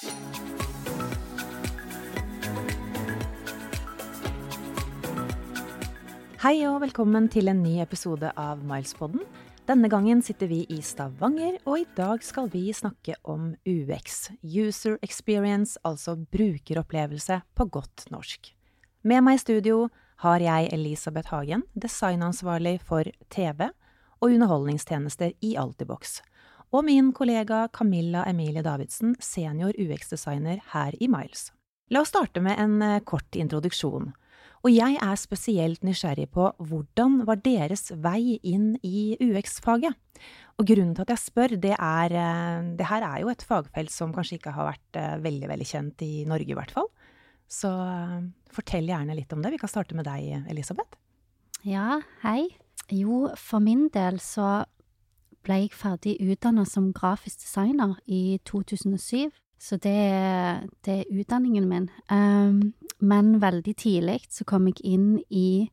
Hei og velkommen til en ny episode av Milespodden. Denne gangen sitter vi i Stavanger, og i dag skal vi snakke om UX, User Experience, altså brukeropplevelse på godt norsk. Med meg i studio har jeg Elisabeth Hagen, designansvarlig for TV og underholdningstjenester i Altibox, og min kollega Camilla Emilie Davidsen, senior UX-designer her i Miles. La oss starte med en eh, kort introduksjon. Og jeg er spesielt nysgjerrig på hvordan var deres vei inn i UX-faget? Og grunnen til at jeg spør, det er eh, Det her er jo et fagfelt som kanskje ikke har vært eh, veldig, veldig kjent i Norge, i hvert fall. Så fortell gjerne litt om det. Vi kan starte med deg, Elisabeth. Ja, hei. Jo, for min del så ble jeg ferdig utdanna som grafisk designer i 2007. Så det, det er utdanningen min. Um, men veldig tidlig så kom jeg inn i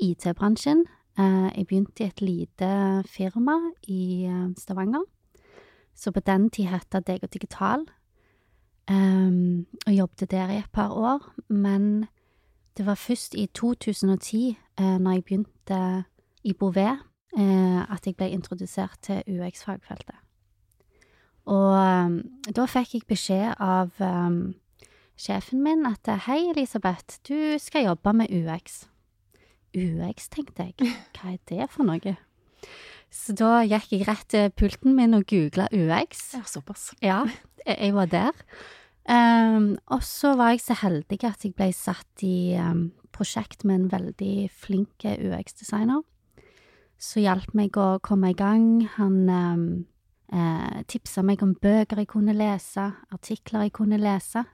IT-bransjen. Uh, jeg begynte i et lite firma i uh, Stavanger. Så på den tid het det Deg og Digital. Um, og jobbet der i et par år. Men det var først i 2010, uh, når jeg begynte i Bouvet, at jeg ble introdusert til UX-fagfeltet. Og um, da fikk jeg beskjed av um, sjefen min at hei, Elisabeth, du skal jobbe med UX. UX, tenkte jeg. Hva er det for noe? Så da gikk jeg rett til pulten min og googla UX. Ja, såpass. Ja, jeg var der. Um, og så var jeg så heldig at jeg ble satt i um, prosjekt med en veldig flink UX-designer. Så hjalp meg å komme i gang. Han um, eh, tipsa meg om bøker jeg kunne lese, artikler jeg kunne lese.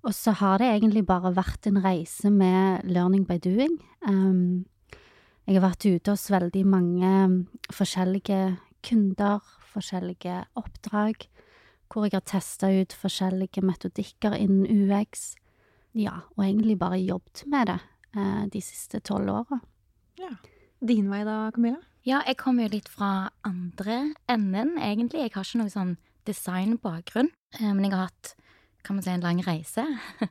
Og så har det egentlig bare vært en reise med learning by doing. Um, jeg har vært ute hos veldig mange forskjellige kunder, forskjellige oppdrag, hvor jeg har testa ut forskjellige metodikker innen UX. Ja, og egentlig bare jobbet med det uh, de siste tolv åra. Ja. Din vei da, Camilla? Ja, jeg kommer jo litt fra andre enden, egentlig. Jeg har ikke noe sånn designbakgrunn, eh, men jeg har hatt, kan man si, en lang reise.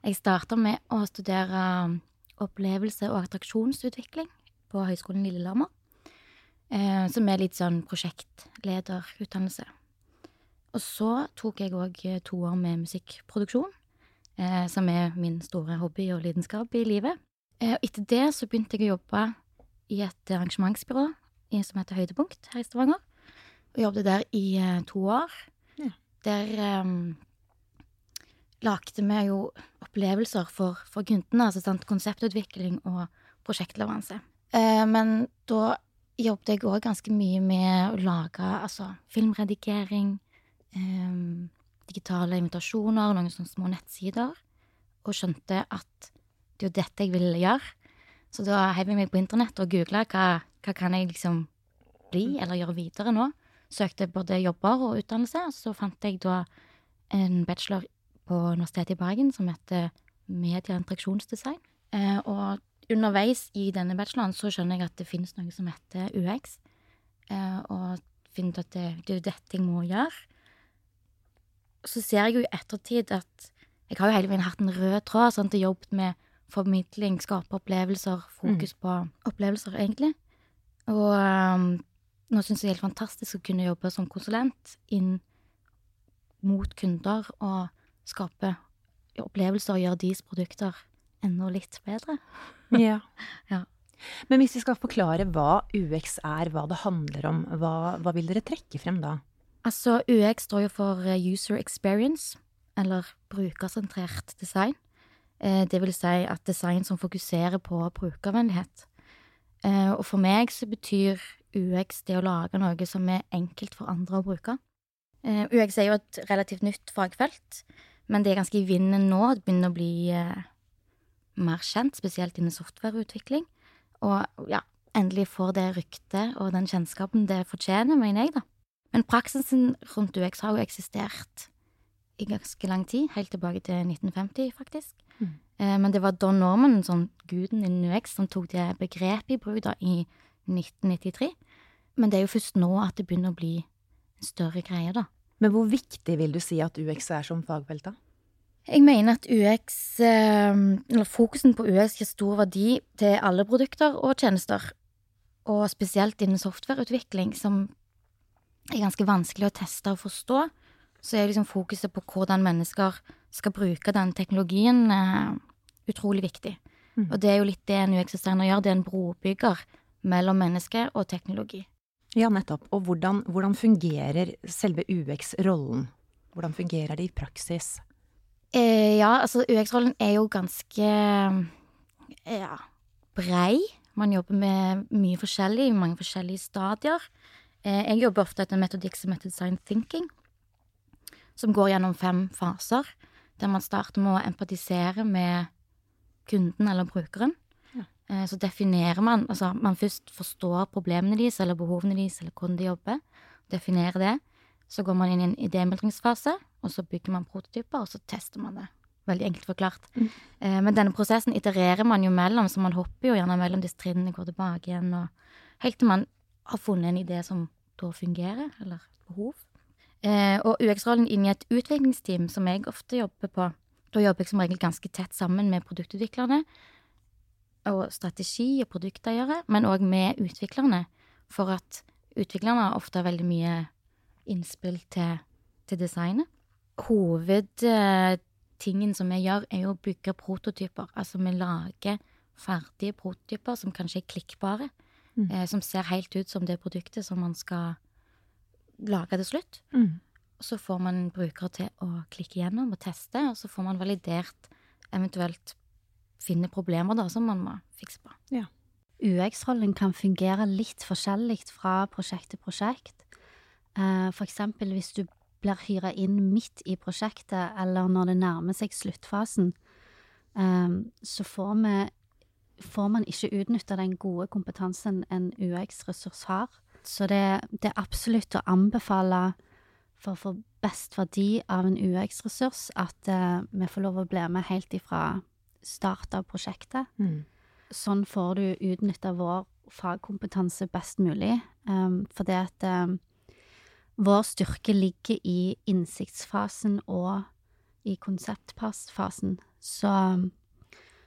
Jeg starta med å studere opplevelse- og attraksjonsutvikling på Høgskolen Lillehammer, eh, som er litt sånn prosjektlederutdannelse. Og så tok jeg òg to år med musikkproduksjon, eh, som er min store hobby og lidenskap i livet. Og Etter det så begynte jeg å jobbe i et arrangementsbyrå som heter Høydepunkt her i Stavanger. Og jobbet der i uh, to år. Ja. Der um, lagde vi jo opplevelser for, for kundene, altså sant, konseptutvikling og prosjektleveranse. Uh, men da jobbet jeg òg ganske mye med å lage altså filmredigering, um, digitale invitasjoner, noen sånne små nettsider, og skjønte at det er jo dette jeg ville gjøre. Så da heiv jeg meg på internett og googla hva, hva kan jeg liksom bli mm. eller gjøre videre nå. Søkte både jobber og utdannelse, og så fant jeg da en bachelor på Universitetet i Bergen som heter media- og interaksjonsdesign. Eh, og underveis i denne bacheloren så skjønner jeg at det finnes noe som heter UX, eh, og finner at det, det er dette jeg må gjøre. Så ser jeg jo i ettertid at jeg har jo hele veien hatt en rød tråd sånn, til jobbet med formidling, skape opplevelser, fokus mm. på opplevelser, egentlig. Og um, nå syns jeg det er helt fantastisk å kunne jobbe som konsulent inn mot kunder og skape opplevelser og gjøre deres produkter enda litt bedre. ja. ja. Men hvis vi skal forklare hva UX er, hva det handler om, hva, hva vil dere trekke frem da? Altså, UX står jo for User Experience, eller brukersentrert design. Eh, det vil si at design som fokuserer på brukervennlighet. Eh, og for meg så betyr UX det å lage noe som er enkelt for andre å bruke. Eh, UX er jo et relativt nytt fagfelt, men det er ganske i vinden nå. Det begynner å bli mer kjent, spesielt innen softwareutvikling. Og ja, endelig får det ryktet og den kjennskapen det fortjener, mener jeg, da. Men praksisen rundt UX har jo eksistert i ganske lang tid, helt tilbake til 1950, faktisk. Mm. Eh, men det var Don Norman, sånn guden i UX, som tok det begrepet i bruk da i 1993. Men det er jo først nå at det begynner å bli en større greie, da. Men hvor viktig vil du si at UX er som fagfelt, da? Jeg mener at UX, eh, eller fokusen på UX gir stor verdi til alle produkter og tjenester, og spesielt innen softwareutvikling, som er ganske vanskelig å teste og forstå, så er liksom fokuset på hvordan mennesker skal bruke den teknologien, eh, utrolig viktig. Mm. Og det er jo litt det en UX-designer gjør, det er en brobygger mellom menneske og teknologi. Ja, nettopp. Og hvordan, hvordan fungerer selve UX-rollen? Hvordan fungerer det i praksis? Eh, ja, altså UX-rollen er jo ganske ja, brei. Man jobber med mye forskjellig, mange forskjellige stadier. Eh, jeg jobber ofte etter en metodikk som heter design thinking, som går gjennom fem faser. Der man starter med å empatisere med kunden eller brukeren. Ja. Eh, så definerer man Altså, man først forstår problemene deres eller behovene deres eller hvordan de jobber. Definerer det. Så går man inn i en idémyldringsfase, og så bygger man prototyper, og så tester man det. Veldig enkelt forklart. Mm. Eh, men denne prosessen itererer man jo mellom, så man hopper jo gjerne mellom disse trinnene, går tilbake igjen, og helt til man har funnet en idé som da fungerer, eller behov. Eh, og UX-rollen inn i et utviklingsteam, som jeg ofte jobber på, da jobber jeg som regel ganske tett sammen med produktutviklerne og strategi- og produkteiere, men òg med utviklerne, for at utviklerne ofte har veldig mye innspill til, til designet. Hovedtingen som vi gjør, er jo å bygge prototyper. Altså vi lager ferdige prototyper som kanskje er klikkbare, mm. eh, som ser helt ut som det produktet som man skal lage til slutt. Mm. Og så får man brukere til å klikke gjennom og teste, og så får man validert, eventuelt finne problemer da som man må fikse på. Ja. UX-rollen kan fungere litt forskjellig fra prosjekt til prosjekt. F.eks. for eksempel hvis du blir hyra inn midt i prosjektet, eller når det nærmer seg sluttfasen, eh, så får, vi, får man ikke utnytta den gode kompetansen en UX-ressurs har. Så det, det er absolutt å anbefale for å få best verdi av en UX-ressurs, at uh, vi får lov å bli med helt ifra start av prosjektet. Mm. Sånn får du utnytta vår fagkompetanse best mulig, um, fordi at um, vår styrke ligger i innsiktsfasen og i konseptfasen. Så,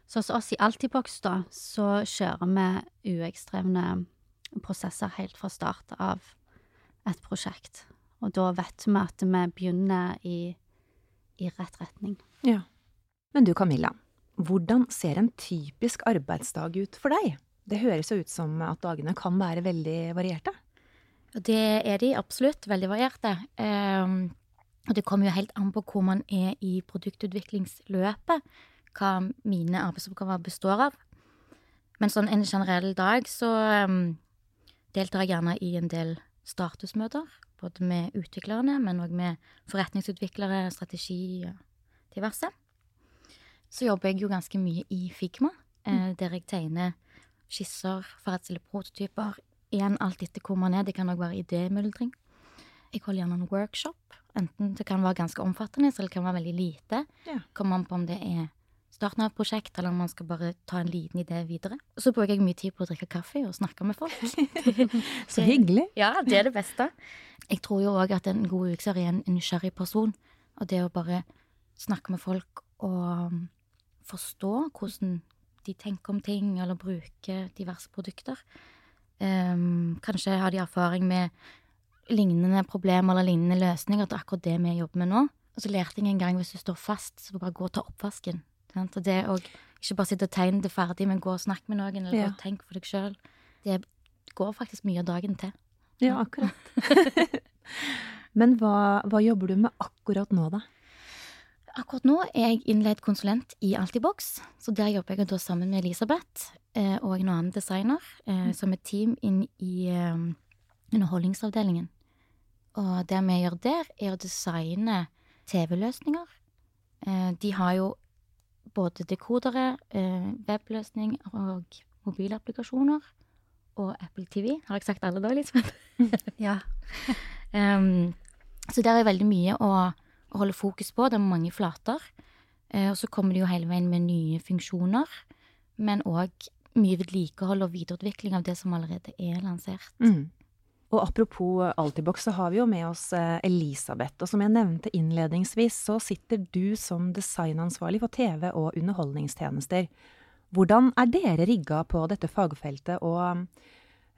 så hos oss i Altibox, da, så kjører vi UX-drevne prosesser helt fra start av et prosjekt. Og da vet vi at vi begynner i, i rett retning. Ja. Men du Camilla, hvordan ser en typisk arbeidsdag ut for deg? Det høres jo ut som at dagene kan være veldig varierte? Det er de absolutt. Veldig varierte. Um, og det kommer jo helt an på hvor man er i produktutviklingsløpet, hva mine arbeidsoppgaver består av. Men sånn en generell dag så um, deltar jeg gjerne i en del statusmøter både med utviklerne, men òg med forretningsutviklere, strategi og diverse. Så jobber jeg jo ganske mye i Figma, eh, mm. der jeg tegner skisser, forrettstiller prototyper. Igjen alt etter hvor man er. Det kan òg være idémyldring. Jeg holder gjerne en workshop. Enten det kan være ganske omfattende, eller det kan være veldig lite. Ja. Kommer an på om det er starten av et prosjekt, eller om man skal bare ta en liten idé videre. Og så bruker jeg mye tid på å drikke kaffe og snakke med folk. så hyggelig. Ja, det er det beste. Jeg tror jo òg at en god ukser er en nysgjerrig person. Og det å bare snakke med folk og um, forstå hvordan de tenker om ting, eller bruker diverse produkter. Um, kanskje har de erfaring med lignende problemer eller lignende løsninger til akkurat det vi jobber med nå. Og så lærte jeg en gang hvis du står fast, så bare gå og ta oppvasken. Og det å ikke bare sitte og tegne det ferdig, men gå og snakke med noen, eller ja. gå og tenke for deg sjøl. Det går faktisk mye av dagen til. Ja, akkurat. men hva, hva, jobber du med akkurat nå, da? Akkurat nå er jeg innleid konsulent i Altibox, så der jobber jeg da sammen med Elisabeth eh, og en annen designer eh, mm. som et team inn i eh, underholdningsavdelingen. Og det vi gjør der, er å designe TV-løsninger. Eh, de har jo både dekodere, eh, webløsning og mobilapplikasjoner. Og Apple TV. Har jeg sagt alle da, Elisabeth? ja. um, så der er veldig mye å, å, holde fokus på. Det er mange flater. Uh, og så kommer det jo hele veien med nye funksjoner. Men òg mye vedlikehold og videreutvikling av det som allerede er lansert. Mm. Og apropos Altibox, så har vi jo med oss eh, Elisabeth. Og som jeg nevnte innledningsvis, så sitter du som designansvarlig for TV og underholdningstjenester. Hvordan er dere rigga på dette fagfeltet, og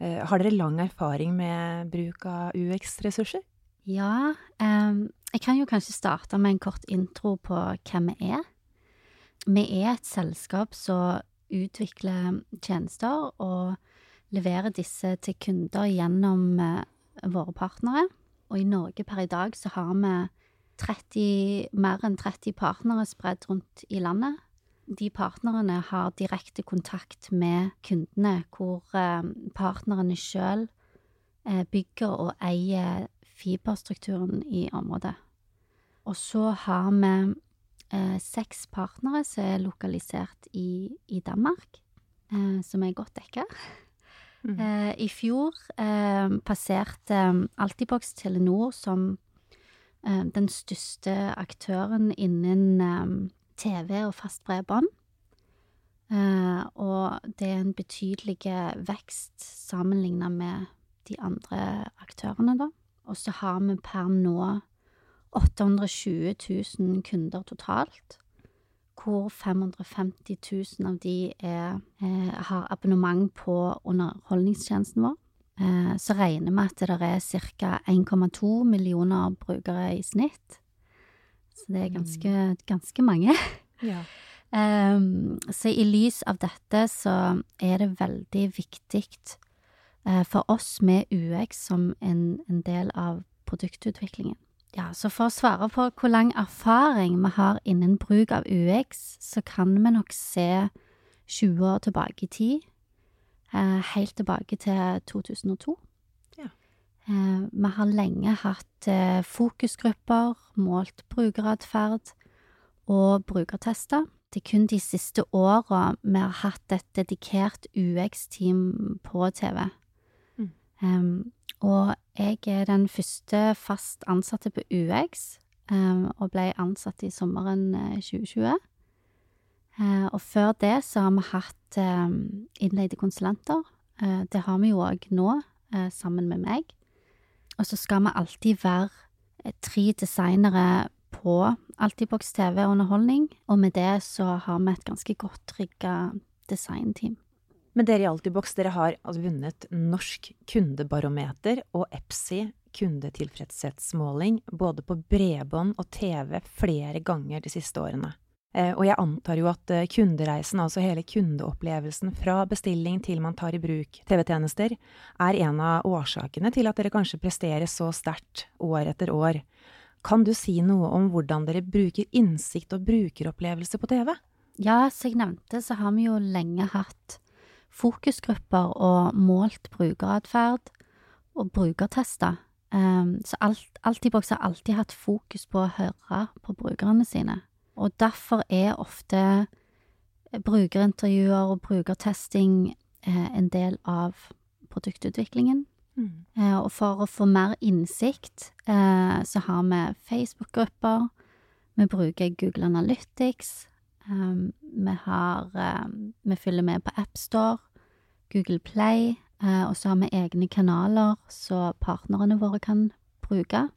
uh, har dere lang erfaring med bruk av UX-ressurser? Ja, um, jeg kan jo kanskje starte med en kort intro på hvem vi er. Vi er et selskap som utvikler tjenester og leverer disse til kunder gjennom eh, våre partnere. Og i Norge per i dag så har vi 30, mer enn 30 partnere spredd rundt i landet. De partnerne har direkte kontakt med kundene, hvor eh, partnerne sjøl eh, bygger og eier fiberstrukturen i området. Og så har vi seks partnere som er lokalisert i, i Danmark, som er godt dekka. Mm. Eh, I fjor eh, passerte um, Altibox Telenor som eh, den største aktøren innen um, TV og fast bredbånd. Eh, og det er en betydelig vekst sammenlignet med de andre aktørene, da. Og så har vi per nå 820 000 kunder totalt hvor 550 000 av de er, er, har abonnement på underholdningstjenesten vår. Eh, så regner vi at det er ca. 1,2 millioner brukere i snitt. Så det er ganske, mm. ganske mange. Ja. Um, så i lys av dette så er det veldig viktig uh, for oss med UX som en, en del av produktutviklingen. Ja, så for å svare på hvor lang erfaring vi har innen bruk av UX, så kan vi nok se 20 år tilbake i tid. Eh, helt tilbake til 2002. Ja. Eh, vi har lenge hatt eh, fokusgrupper, målt brukeratferd og brukertester. Det er kun de siste åra vi har hatt et dedikert UX-team på TV. Og jeg er den første fast ansatte på UX, og ble ansatt i sommeren 2020. Uh, eh, og før det så har vi hatt innleide konsulenter. Uh, det har vi jo òg nå, sammen med meg. Og så skal vi alltid være tre designere på Altibox TV Underholdning, og med det så har vi et ganske godt rigga designteam. Men dere i Altibox dere har altså vunnet Norsk kundebarometer og EPSI kundetilfredshetsmåling både på bredbånd og TV flere ganger de siste årene. Eh, og jeg antar jo at eh, kundereisen, altså hele kundeopplevelsen fra bestilling til man tar i bruk TV-tjenester, er en av årsakene til at dere kanskje presterer så sterkt år etter år. Kan du si noe om hvordan dere bruker innsikt og brukeropplevelse på TV? Ja, som jeg nevnte, så har vi jo lenge hatt fokusgrupper og målt brukeratferd og brukertester. Um, så alt, Altibox har alltid hatt fokus på å høre på brukerne sine. Og derfor er ofte brukerintervjuer og brukertesting eh, en del av produktutviklingen. Mm. Eh, og for å få mer innsikt, eh, så har vi Facebook-grupper. Vi bruker Google Analytics. Um, vi har Vi følger med på AppStore, Google Play, uh, og så har vi egne kanaler så partnerne våre kan bruke.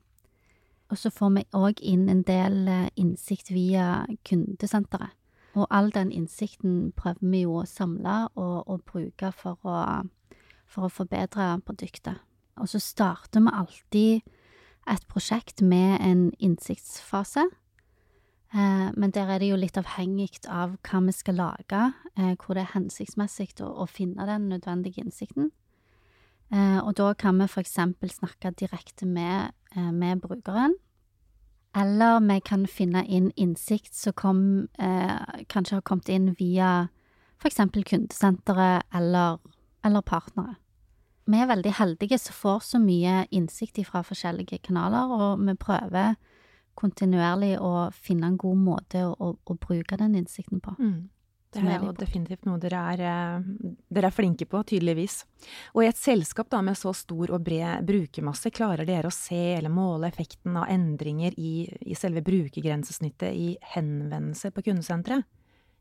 Og så får vi òg inn en del uh, innsikt via kundesenteret. Og all den innsikten prøver vi jo å samle og, og bruke for å, for å forbedre produktet. Og så starter vi alltid et prosjekt med en innsiktsfase. Eh, men der er det jo litt avhengig av hva vi skal lage, eh, hvor det er hensiktsmessig å, finne den nødvendige innsikten. Eh, og da kan vi eksempel snakke direkte med, med brukeren. Eller vi kan finne inn innsikt som kom, kanskje har kommet inn via eksempel kundesenteret eller, eller partnere. Vi er veldig heldige som får så mye innsikt fra forskjellige kanaler, og vi prøver kontinuerlig å finne en god måte å, å, å bruke den innsikten på. Mm. Det er jo definitivt noe dere er, eh, dere er, flinke på, tydeligvis. Og i et selskap da, med så stor og bred brukermasse, klarer dere å se eller måle effekten av endringer i, i selve brukergrensesnittet i henvendelser på kundesenteret?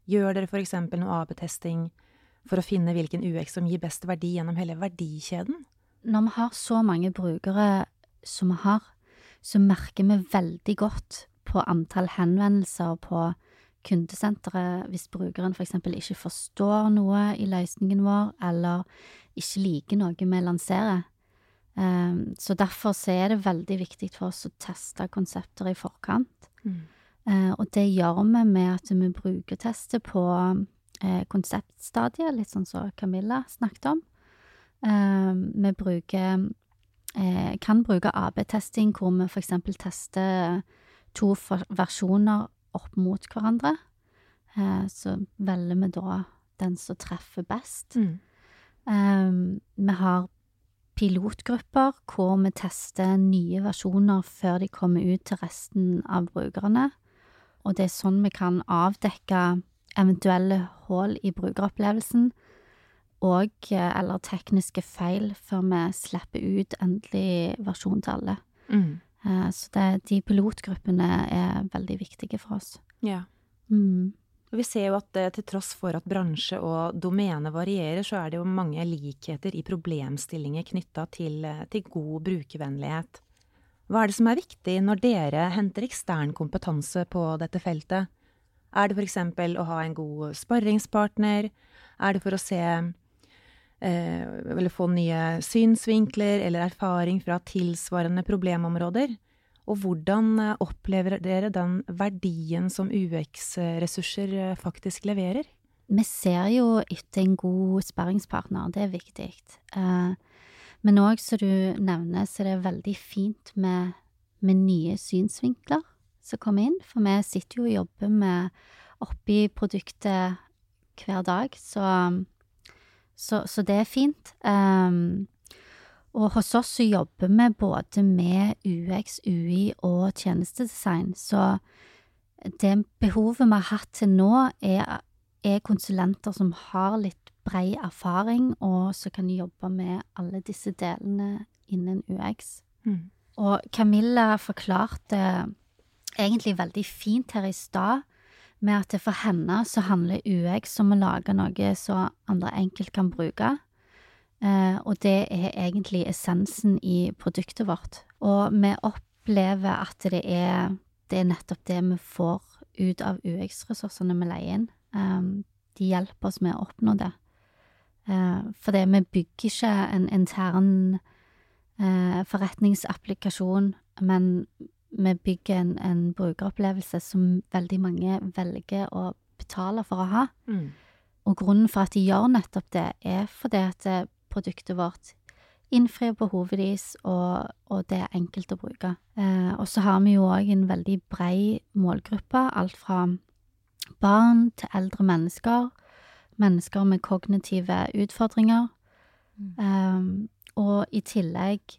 Gjør dere f.eks. noe AB-testing for å finne hvilken UX som gir best verdi gjennom hele verdikjeden? når vi har så mange brukere som vi har, så merker vi veldig godt på antall henvendelser på kundesenteret hvis brukeren for eksempel ikke forstår noe i løsningen vår, eller ikke liker noe vi lanserer. Um, så derfor så er det veldig viktig for oss å teste konsepter i forkant. Mm. Uh, og det gjør vi med at vi bruker tester på uh, konseptstadiet, litt sånn som Camilla snakket om. Uh, vi bruker kan bruke AB-testing, hvor vi for eksempel tester to versjoner opp mot hverandre. så velger vi da den som treffer best. Mm. Um, vi har pilotgrupper hvor vi tester nye versjoner før de kommer ut til resten av brukerne. Og det er sånn vi kan avdekke eventuelle hull i brukeropplevelsen og eller tekniske feil før vi slipper ut endelig versjon til alle. Mm. Eh, så det, de pilotgruppene er veldig viktige for oss. Ja. Mm. Vi ser jo at til tross for at bransje og domene varierer, så er det jo mange likheter i problemstillinger knytta til, til, god brukervennlighet. Hva er det som er viktig når dere henter ekstern kompetanse på dette feltet? Er det for eksempel å ha en god sparringspartner? Er det for å se eh, eller få nye synsvinkler eller erfaring fra tilsvarende problemområder? Og hvordan eh, opplever dere den verdien som UX-ressurser eh, faktisk leverer? Vi ser jo etter en god sparringspartner, det er viktig. Eh, men òg, som du nevner, så er det veldig fint med, med nye synsvinkler som kommer inn, for vi sitter jo og jobber med oppi produktet hver dag, så, så, så det er fint. Um, og hos oss så jobber vi både med UX, UI og tjenestedesign, så det behovet vi har hatt til nå, er, er konsulenter som har litt brei erfaring, og som kan jobbe med alle disse delene innen UX. Mm. Og Camilla forklarte egentlig veldig fint her i stad, med at det for henne så handler UX om å lage noe så andre enkelt kan bruke. Eh, og det er egentlig essensen i produktet vårt. Og vi opplever at det er, det er nettopp det vi får ut av UX-ressursene vi leier inn. Um, de hjelper oss med å oppnå det. Uh, for det, vi bygger ikke en intern forretningsapplikasjon, men vi bygger en, en, brukeropplevelse som veldig mange velger å betale for å ha. Mm. Og grunnen for at de gjør nettopp det, er fordi at produktet vårt innfrir behovet deres, og, og, det er enkelt å bruke. Eh, og så har vi jo òg en veldig brei målgruppe, alt fra barn til eldre mennesker, mennesker med kognitive utfordringer. Mm. Eh, og i tillegg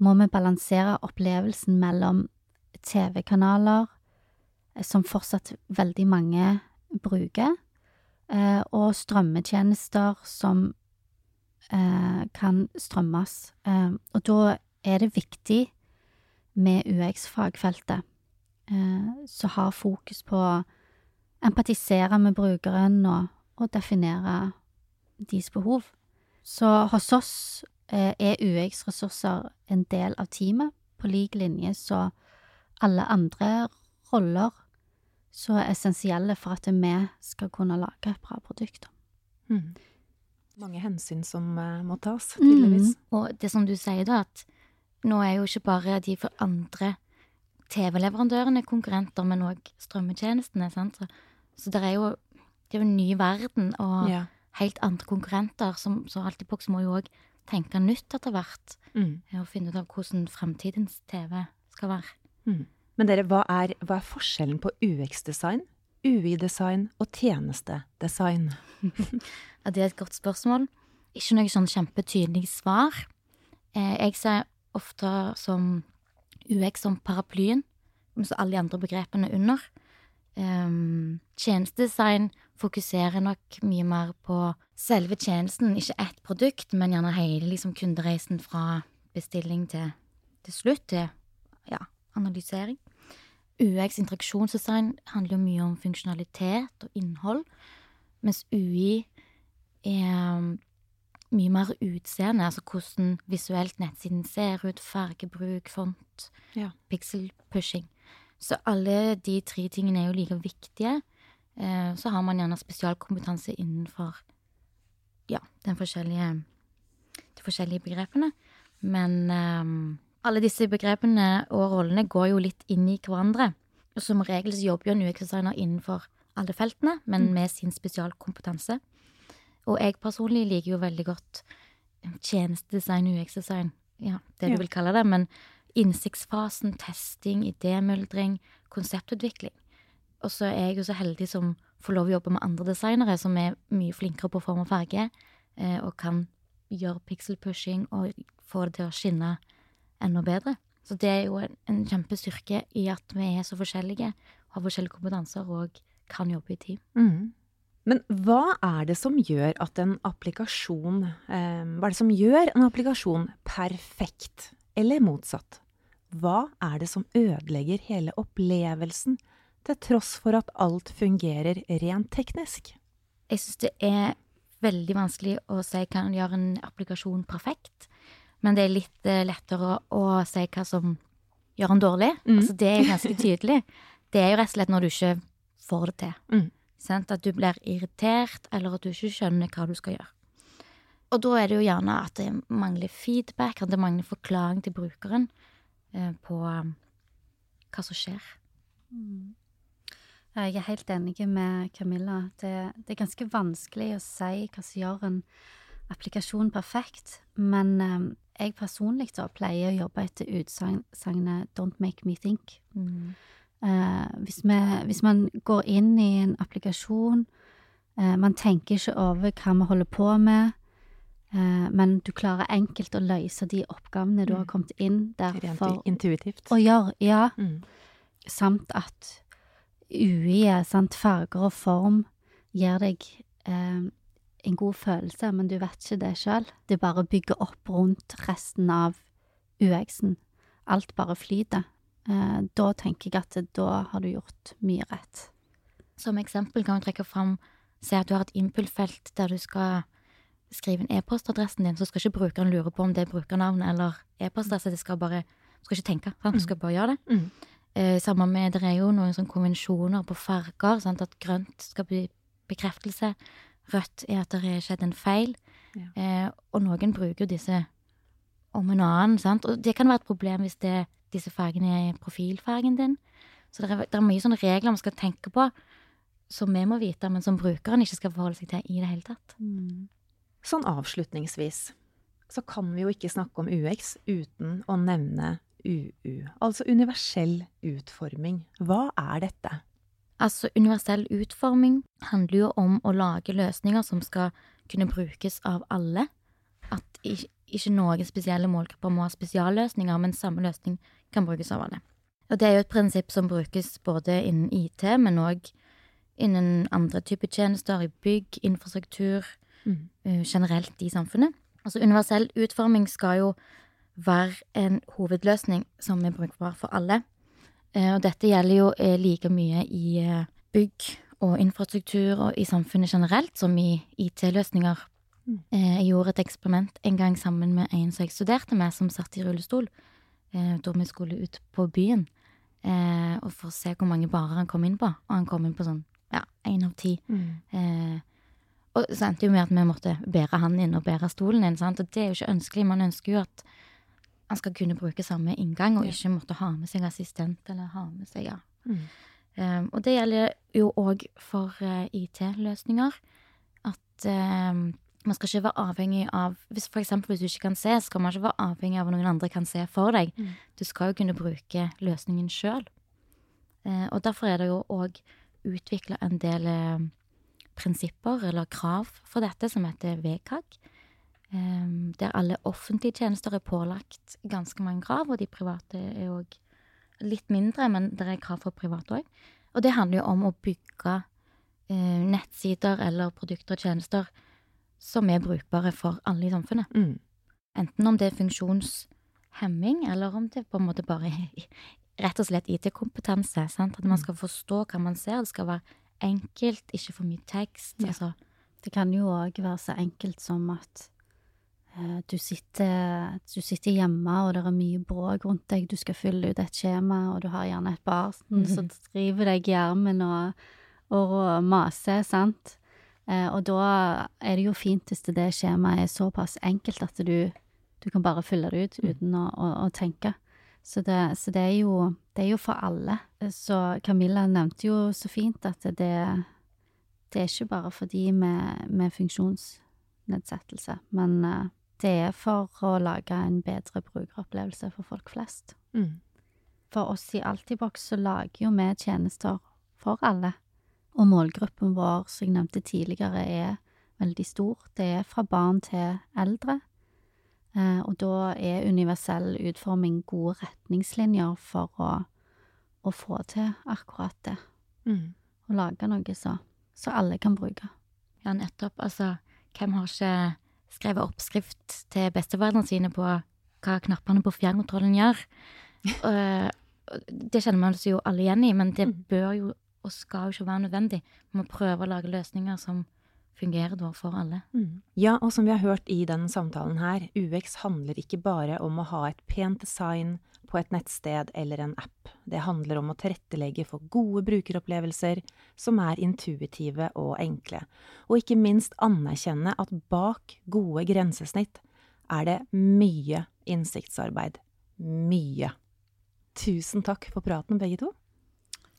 må vi balansere opplevelsen mellom TV-kanaler, eh, som fortsatt veldig mange bruker, eh, og strømmetjenester som eh, kan strømmes. Og da er det viktig med UX-fagfeltet, som har fokus på å empatisere med brukeren og, og definere deres behov. Så hos oss eh, er UX-ressurser en del av teamet, på lik linje så alle andre roller så er essensielle for at vi skal kunne lage et bra produkt. Mm mange hensyn som uh, må tas, tydeligvis. Mm. Og det som du sier, da, at nå er jo ikke bare de for andre TV-leverandørene konkurrenter, men òg strømmetjenestene, sant. Så, så det er jo det er en ny verden og ja. helt andre konkurrenter, som, så Altibox må jo òg tenke nytt etter hvert. Mm. Og finne ut av hvordan fremtidens TV skal være. Mm. Men dere, hva er, hva er forskjellen på UX-design, UI-design og tjenestedesign? Ja, det er et godt spørsmål. Ikke noe sånn kjempetydelig svar. Eh, jeg ser ofte som UX som paraplyen, så alle de andre begrepene under. Um, tjenestedesign fokuserer nok mye mer på selve tjenesten, ikke ett produkt, men gjerne hele liksom, kundereisen fra bestilling til, til slutt, til ja, analysering. UX, interaksjonsdesign, handler jo mye om funksjonalitet og innhold, mens UI er mye mer utseende, altså hvordan visuelt nettsiden ser ut, fargebruk, font, Ja. pixel-pushing. Så alle de tre tingene er jo like viktige. Eh, så har man gjerne spesialkompetanse innenfor ja, den forskjellige, de forskjellige begrepene. Men eh, alle disse begrepene og rollene går jo litt inn i hverandre. Og som regel så jobber jo en UX-designer innenfor alle feltene, men med sin spesialkompetanse. Og jeg personlig liker jo veldig godt tjenestedesign, UX-design, ja, det du Ja. vil kalle det. Men innsiktsfasen, testing, idémyldring, konseptutvikling. Og så er jeg jo så heldig som får lov å jobbe med andre designere som er mye flinkere på form og farge, eh, og kan gjøre pixel-pushing og få det til å skinne enda bedre. Så det er jo en, en kjempestyrke i at vi er så forskjellige, har forskjellige kompetanser og kan jobbe i team. Mm. Men hva er det som gjør at en applikasjon eh, Hva er det som gjør en applikasjon perfekt, eller motsatt? Hva er det som ødelegger hele opplevelsen, til tross for at alt fungerer rent teknisk? Jeg syns det er veldig vanskelig å si hva en gjør en applikasjon perfekt, men det er litt eh, lettere å, å si hva som gjør den dårlig. Mm. Altså, det er ganske tydelig. Det er jo rett og slett når du ikke får det til. Mm. At du blir irritert, eller at du ikke skjønner hva du skal gjøre. Og da er det jo gjerne at det mangler feedback, at det mangler forklaring til brukeren eh, på eh, hva som skjer. Jeg er helt enig med Camilla. Det, det er ganske vanskelig å si hva som gjør en applikasjon perfekt, men eh, jeg personlig da pleier å jobbe etter utsagnet 'don't make me think'. Eh, hvis, vi, hvis man går inn i en applikasjon, eh, man tenker ikke over hva vi holder på med, eh, men du klarer enkelt å løse de oppgavene du har kommet inn der Rent for intuitivt. å gjøre, ja, Mm. samt at UI-et, sant, farger og form, gir deg eh, en god følelse, men du vet ikke det sjøl. Det bare bygger opp rundt resten av UX-en. Alt bare flyter. Eh, da tenker jeg at da har du gjort mye rett. Som eksempel kan vi trekke fram Se at du har et input-felt der du skal skrive inn e-postadressen din, så skal ikke brukeren lure på om det er brukernavn eller e-postadresse. Det skal bare Du skal ikke tenke, sant? du skal bare gjøre det. Mm. Eh, samme med Det er jo noen sånne konvensjoner på farger, sant? at grønt skal bli bekreftelse. Rødt er at det har skjedd en feil. Ja. Eh, og noen bruker jo disse om en annen, sant. Og det kan være et problem hvis det, disse fargene er profilfargen din. Så det er, det er mye sånne regler man skal tenke på, som vi må vite, men som brukeren ikke skal forholde seg til i det hele tatt. Sånn avslutningsvis så kan vi jo ikke snakke om UX uten å nevne UU, altså universell utforming. Hva er dette? Altså, universell utforming handler jo om å lage løsninger som skal kunne brukes av alle. At ikke, noen spesielle målgrupper må ha spesialløsninger, men samme løsning kan brukes av alle. Og det er jo et prinsipp som brukes både innen IT, men òg innen andre typer tjenester, i bygg, infrastruktur, Mm. eh, generelt i samfunnet. Altså universell utforming skal jo være en hovedløsning som er brukbar for alle. Eh, Og dette gjelder jo eh, like mye i eh, bygg og infrastruktur og i samfunnet generelt som i IT-løsninger. Mm. Jeg gjorde et eksperiment en gang sammen med en som jeg studerte med, som satt i rullestol, da vi skulle ut på byen, og for å se hvor mange barer han kom inn på. Og han kom inn på sånn, ja, én av ti. Mm. og så endte jo med at vi måtte bære han inn og bære stolen inn, sant? og det er jo ikke ønskelig. Man ønsker jo at han skal kunne bruke samme inngang, og ikke måtte ha med seg assistent eller ha med seg, ja. Mm. Um, og det gjelder jo òg for uh, IT-løsninger. At eh, man skal ikke være avhengig av hvis For eksempel hvis du ikke kan se, skal man ikke være avhengig av at noen andre kan se for deg. Mm. Du skal jo kunne bruke løsningen sjøl. Uh, og derfor er det jo òg utvikla en del uh, prinsipper eller krav for dette som heter VKG. Eh, der alle offentlige tjenester er pålagt ganske mange krav, og de private er òg litt mindre, men det er krav for private òg. Og det handler jo om å bygge eh, nettsider eller produkter og tjenester som er brukbare for alle i samfunnet. Mm. Enten om det er funksjonshemming, eller om det på en måte bare er rett og slett IT-kompetanse. At man skal forstå hva man ser. Det skal være enkelt, ikke for mye tekst. Ja. Altså, Det kan jo òg være så enkelt som at du sitter, du sitter, hjemme, og det er mye bråk rundt deg, du skal fylle ut et skjema, og du har gjerne et barn som driver deg i armen og, og maser, sant? Eh, og da er det jo fint hvis det skjemaet er såpass enkelt at du, du kan bare fylle det ut mm. uten å, å, å tenke. Så, det, så det, er jo, det, er jo, for alle. Så Camilla nevnte jo så fint at det, det er ikke bare for de med, med funksjonsnedsettelse, men uh, det er for å lage en bedre brukeropplevelse for folk flest. Mm. For oss i Altibox så lager jo vi tjenester for alle, og målgruppen vår, som jeg nevnte tidligere, er veldig stor. Det er fra barn til eldre, eh, og da er universell utforming gode retningslinjer for å, å få til akkurat det. Mm. Å lage noe så, så alle kan bruke. Ja, nettopp. Altså, hvem har ikke skrevet oppskrift til besteforeldrene sine på hva knappene på fjernkontrollen gjør. det kjenner man jo alle igjen i, men det mm. bør jo og skal jo ikke være nødvendig. Vi må prøve å lage løsninger som fungerer da for alle. Mm. Ja, og som vi har hørt i den samtalen her, UX handler ikke bare om å ha et pent design på et nettsted eller en app. Det handler om å tilrettelegge for gode brukeropplevelser som er intuitive og enkle, og ikke minst anerkjenne at bak gode grensesnitt er det mye innsiktsarbeid. Mye. Tusen takk for praten, begge to.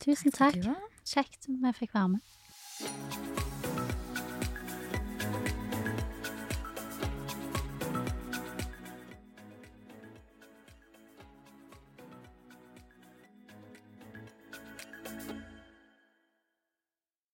Tusen takk. Kjekt vi fikk være med.